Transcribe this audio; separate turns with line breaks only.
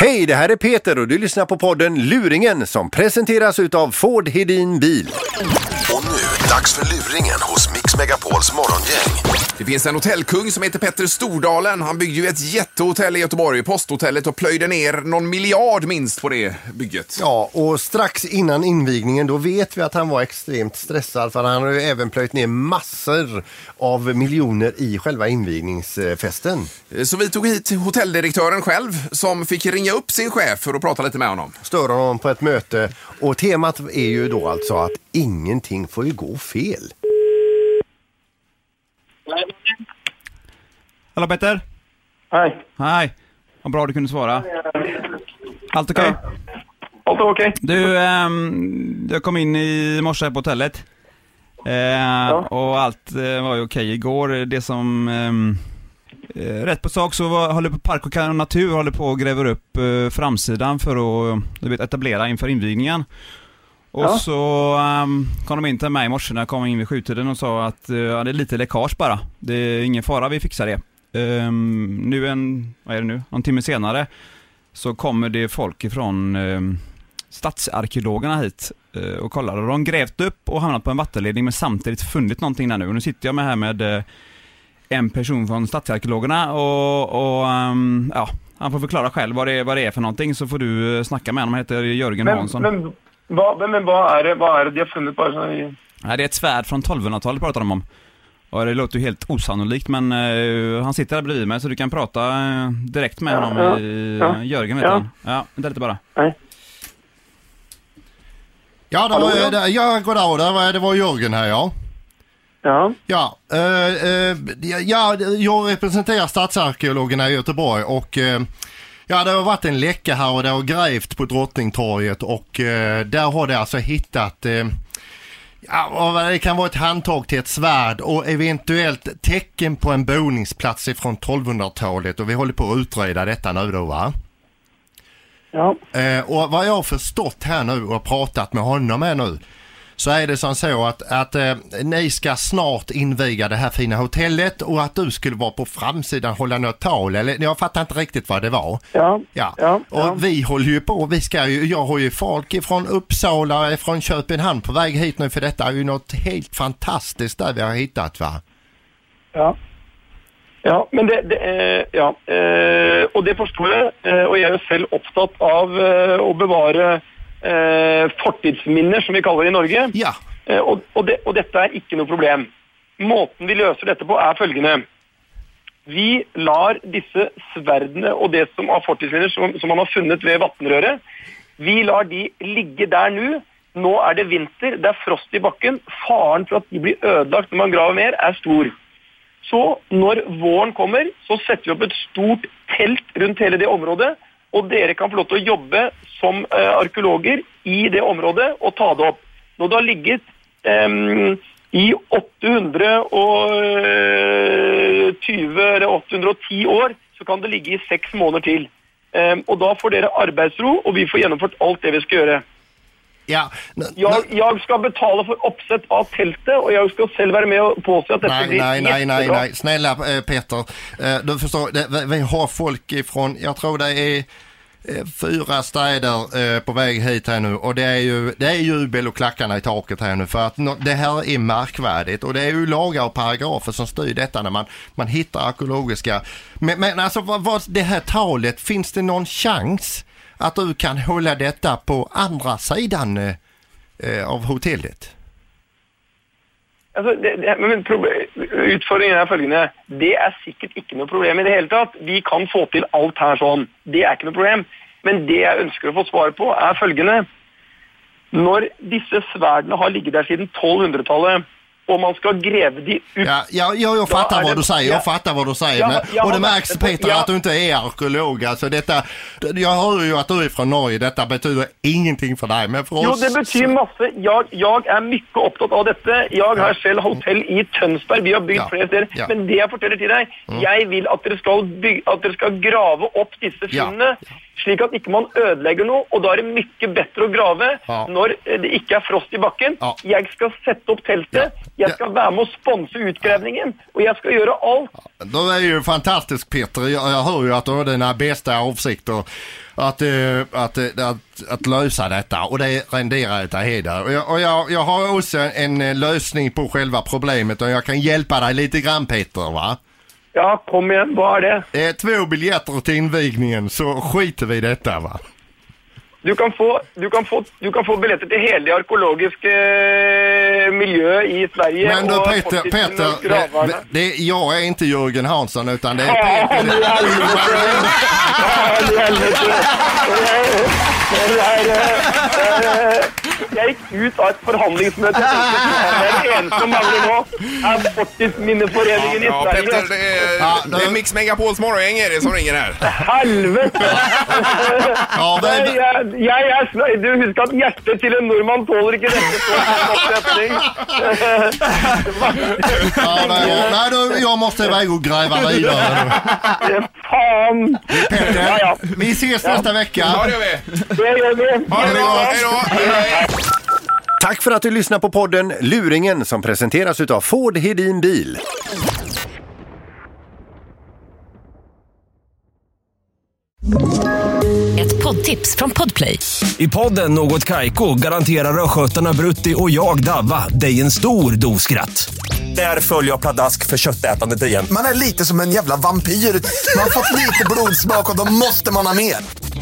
Hej, det här är Peter och du lyssnar på podden Luringen som presenteras utav Ford Hedin Bil.
Dags för luringen hos Mix Megapols morgongäng.
Det finns en hotellkung som heter Petter Stordalen. Han byggde ju ett jättehotell i Göteborg, Posthotellet, och plöjde ner någon miljard minst på det bygget.
Ja, och strax innan invigningen då vet vi att han var extremt stressad för han har ju även plöjt ner massor av miljoner i själva invigningsfesten.
Så vi tog hit hotelldirektören själv som fick ringa upp sin chef för att prata lite med honom.
Stör honom på ett möte och temat är ju då alltså att ingenting får ju gå fel.
Hallå Petter!
Hej.
Hej! Vad bra du kunde svara. Allt okej?
Allt är okej?
Du, ehm, jag kom in i morse på hotellet. Eh, Och allt eh, var ju okej igår. Det som... eh, rätt på sak så var, håller på Park och Natur håller på och gräver upp eh, framsidan för att du vet, etablera inför invigningen. Och
Ja.
så ehm, kom de in till mig i morse när jag kom in vid sjutiden och sa att ja, det är lite läckage bara. Det är ingen fara, vi fixar det. Ehm, nu en, vad är det nu, någon timme senare så kommer det folk ifrån um, stadsarkeologerna hit eh, och kollar. Och de grävt upp och hamnat på en vattenledning men samtidigt funnit någonting där nu. Och nu sitter jag med här med eh, en person från stadsarkeologerna och, och ehm, ja, han får förklara själv vad det, är, vad det är för någonting så får du snacka med honom. Han heter Jörgen
Men,
Hansson.
men, vad, men, vad, är det, vad är det de har funnit bara så i...
Nej, det är ett svärd från 1200-talet pratar de om. Och det låter ju helt osannolikt men eh, han sitter där bredvid mig så du kan prata eh, direkt med
Ja,
honom.
ja,
i,
ja.
Jörgen heter
Ja.
han. Ja, vänta lite bara.
Ja, det
Hallå,
var,
ja.
det, ja goddag, det var, det var Jörgen här ja.
Ja.
Ja, eh, eh, ja, jag representerar stadsarkeologerna i Göteborg och eh, ja, det har varit en läcka här och det har grävt på Drottningtorget och eh, där har det alltså hittat eh, Ja, det kan vara ett handtag till ett svärd och eventuellt tecken på en boningsplats ifrån 1200-talet och vi håller på att utreda detta nu då va.
Ja.
Eh, och vad jag har förstått här nu och pratat med honom här nu så är det som så att, att eh, ni ska snart inviga det här fina hotellet och att du skulle vara på framsidan och hålla något tal. Eller jag fattar inte riktigt vad det var.
Ja.
Ja,
Ja,
och
ja.
vi håller ju på, vi ska ju, jag har ju folk från Uppsala, från Köpenhamn på väg hit nu för detta är ju något helt fantastiskt där vi har hittat va.
Ja. Ja, men det, det eh, Ja. Eh, og det forstår jeg. Eh, og jeg er jo selv opptatt av eh, å bevare eh, fortidsminner, som vi kaller det i Norge.
Ja,
Eh, og, og, det, og dette er ikke noe problem. Måten vi løser dette på er følgende. Vi lar disse sverdene og det som av fortidsminner som, som man har funnet ved vattenrøret, vi lar de ligge der nå. Nå er det vinter, det er frost i bakken. Faren for at de blir ødelagt når man graver mer, er stor. Så når våren kommer, så setter vi opp et stort telt rundt hele det området. Og dere kan få lov til å jobbe som eh, arkeologer i det området og ta det opp. Når det har ligget eh, i 820 eh, eller 810 år, så kan det ligge i seks måneder til. Eh, og da får dere arbeidsro, og vi får gjennomført alt det vi skal gjøre
ja.
Jeg, jeg skal betale for oppsett av teltet, og jeg skal selv være med og påse at dette
Nej,
blir
nej, nej, nej, nej. Snälla eh, Peter, eh, du förstår, vi- har folk ifrån, jag tror det är eh, fyra städer på väg hit här nu och det är ju det är jubel och klackarna i taket här nu för att det här är märkvärdigt och det är ju lagar och paragrafer som styr detta när man, man hittar arkeologiska. Men, men alltså vad, vad, det här talet, finns det någon chans att du kan hålla detta på andra sidan eh, eh av hotellet?
Alltså, det, det, men Utfordringen er følgende. Det er sikkert ikke noe problem i det hele tatt. Vi kan få til alt her sånn. Det er ikke noe problem. Men det jeg ønsker å få svar på, er følgende. Når disse sverdene har ligget der siden 1200-tallet, och man ska upp.
Ja, ja, ja jag fattar
är
vad du säger,
ja.
jag fattar vad du säger.
Ja,
men,
jag
och det märks Peter att du inte är arkeolog. Alltså detta, jag hör ju att du är från Norge, detta betyder ingenting för dig. Men för
Jo,
oss...
det betyr masse. Jeg, jeg er mye opptatt av dette. Jeg har selv hotell i Tønsberg. Vi har bygd
Ja.
flere steder.
Ja.
Men det jeg forteller til deg, jeg vil at dere, skal bygge, at dere skal grave opp disse
Ja.
Slik at ikke man ødelegger noe. Og da er det mye bedre å grave
Ja.
når eh, det ikke er frost i bakken.
Ja.
Jeg skal sette opp teltet. Jeg skal være med å sponse utgrävningen, og jeg skal gjøre alt.
Du är ju fantastisk Peter. Jag, jag hör ju att du har dina bästa avsikter att, eh, att, eh, att, att lösa detta och det renderar utav heder. Och, jag, och jag, jag har också en eh, lösning på själva problemet och jag kan hjälpa dig lite grann Peter va?
Ja, kom igjen, hva er det?
Är två biljetter till invigningen så skiter vi i detta va?
Du kan få, du kan få, du kan få billetter til hele det arkeologiske eh, miljøet i Sverige.
Men du Peter, Peter det, det, jag är inte Jörgen Hansson utan det är Peter.
Ja, helvete! Det er, Jeg gikk ut av et forhandlingsmøte. Jeg tenkte, Det er det eneste som mangler nå, er Fortidsminneforeningen i
Ja, Petter,
Sverige.
det är,
Ja,
det är
då-
Mix Megapols morgongäng är det som ringer här.
Helvete!
Ja,
Nei,
men,
jeg, jeg er sla- Du husker at hjertet til en nordmann tåler ikke dette så oppsetning.
ja, nej, nej, du, jag måste iväg och gräva vidare.
Faen!
Peter,
Ja, ja.
vi ses nästa vecka.
Ja, det gör vi.
Det gjør vi.
Ha det bra. Hej då. Hej.
Tack för att du lyssnar på podden Luringen som presenteras utav Ford Hedin Bil.
Ett poddtips från Podplay.
I podden Något Kaiko garanterar östgötarna Brutti och jag, Davva, dig en stor dos skratt. Där följer jag pladask för köttätandet igen.
Man är lite som en jävla vampyr. Man har fått lite blodsmak och då måste man ha mer.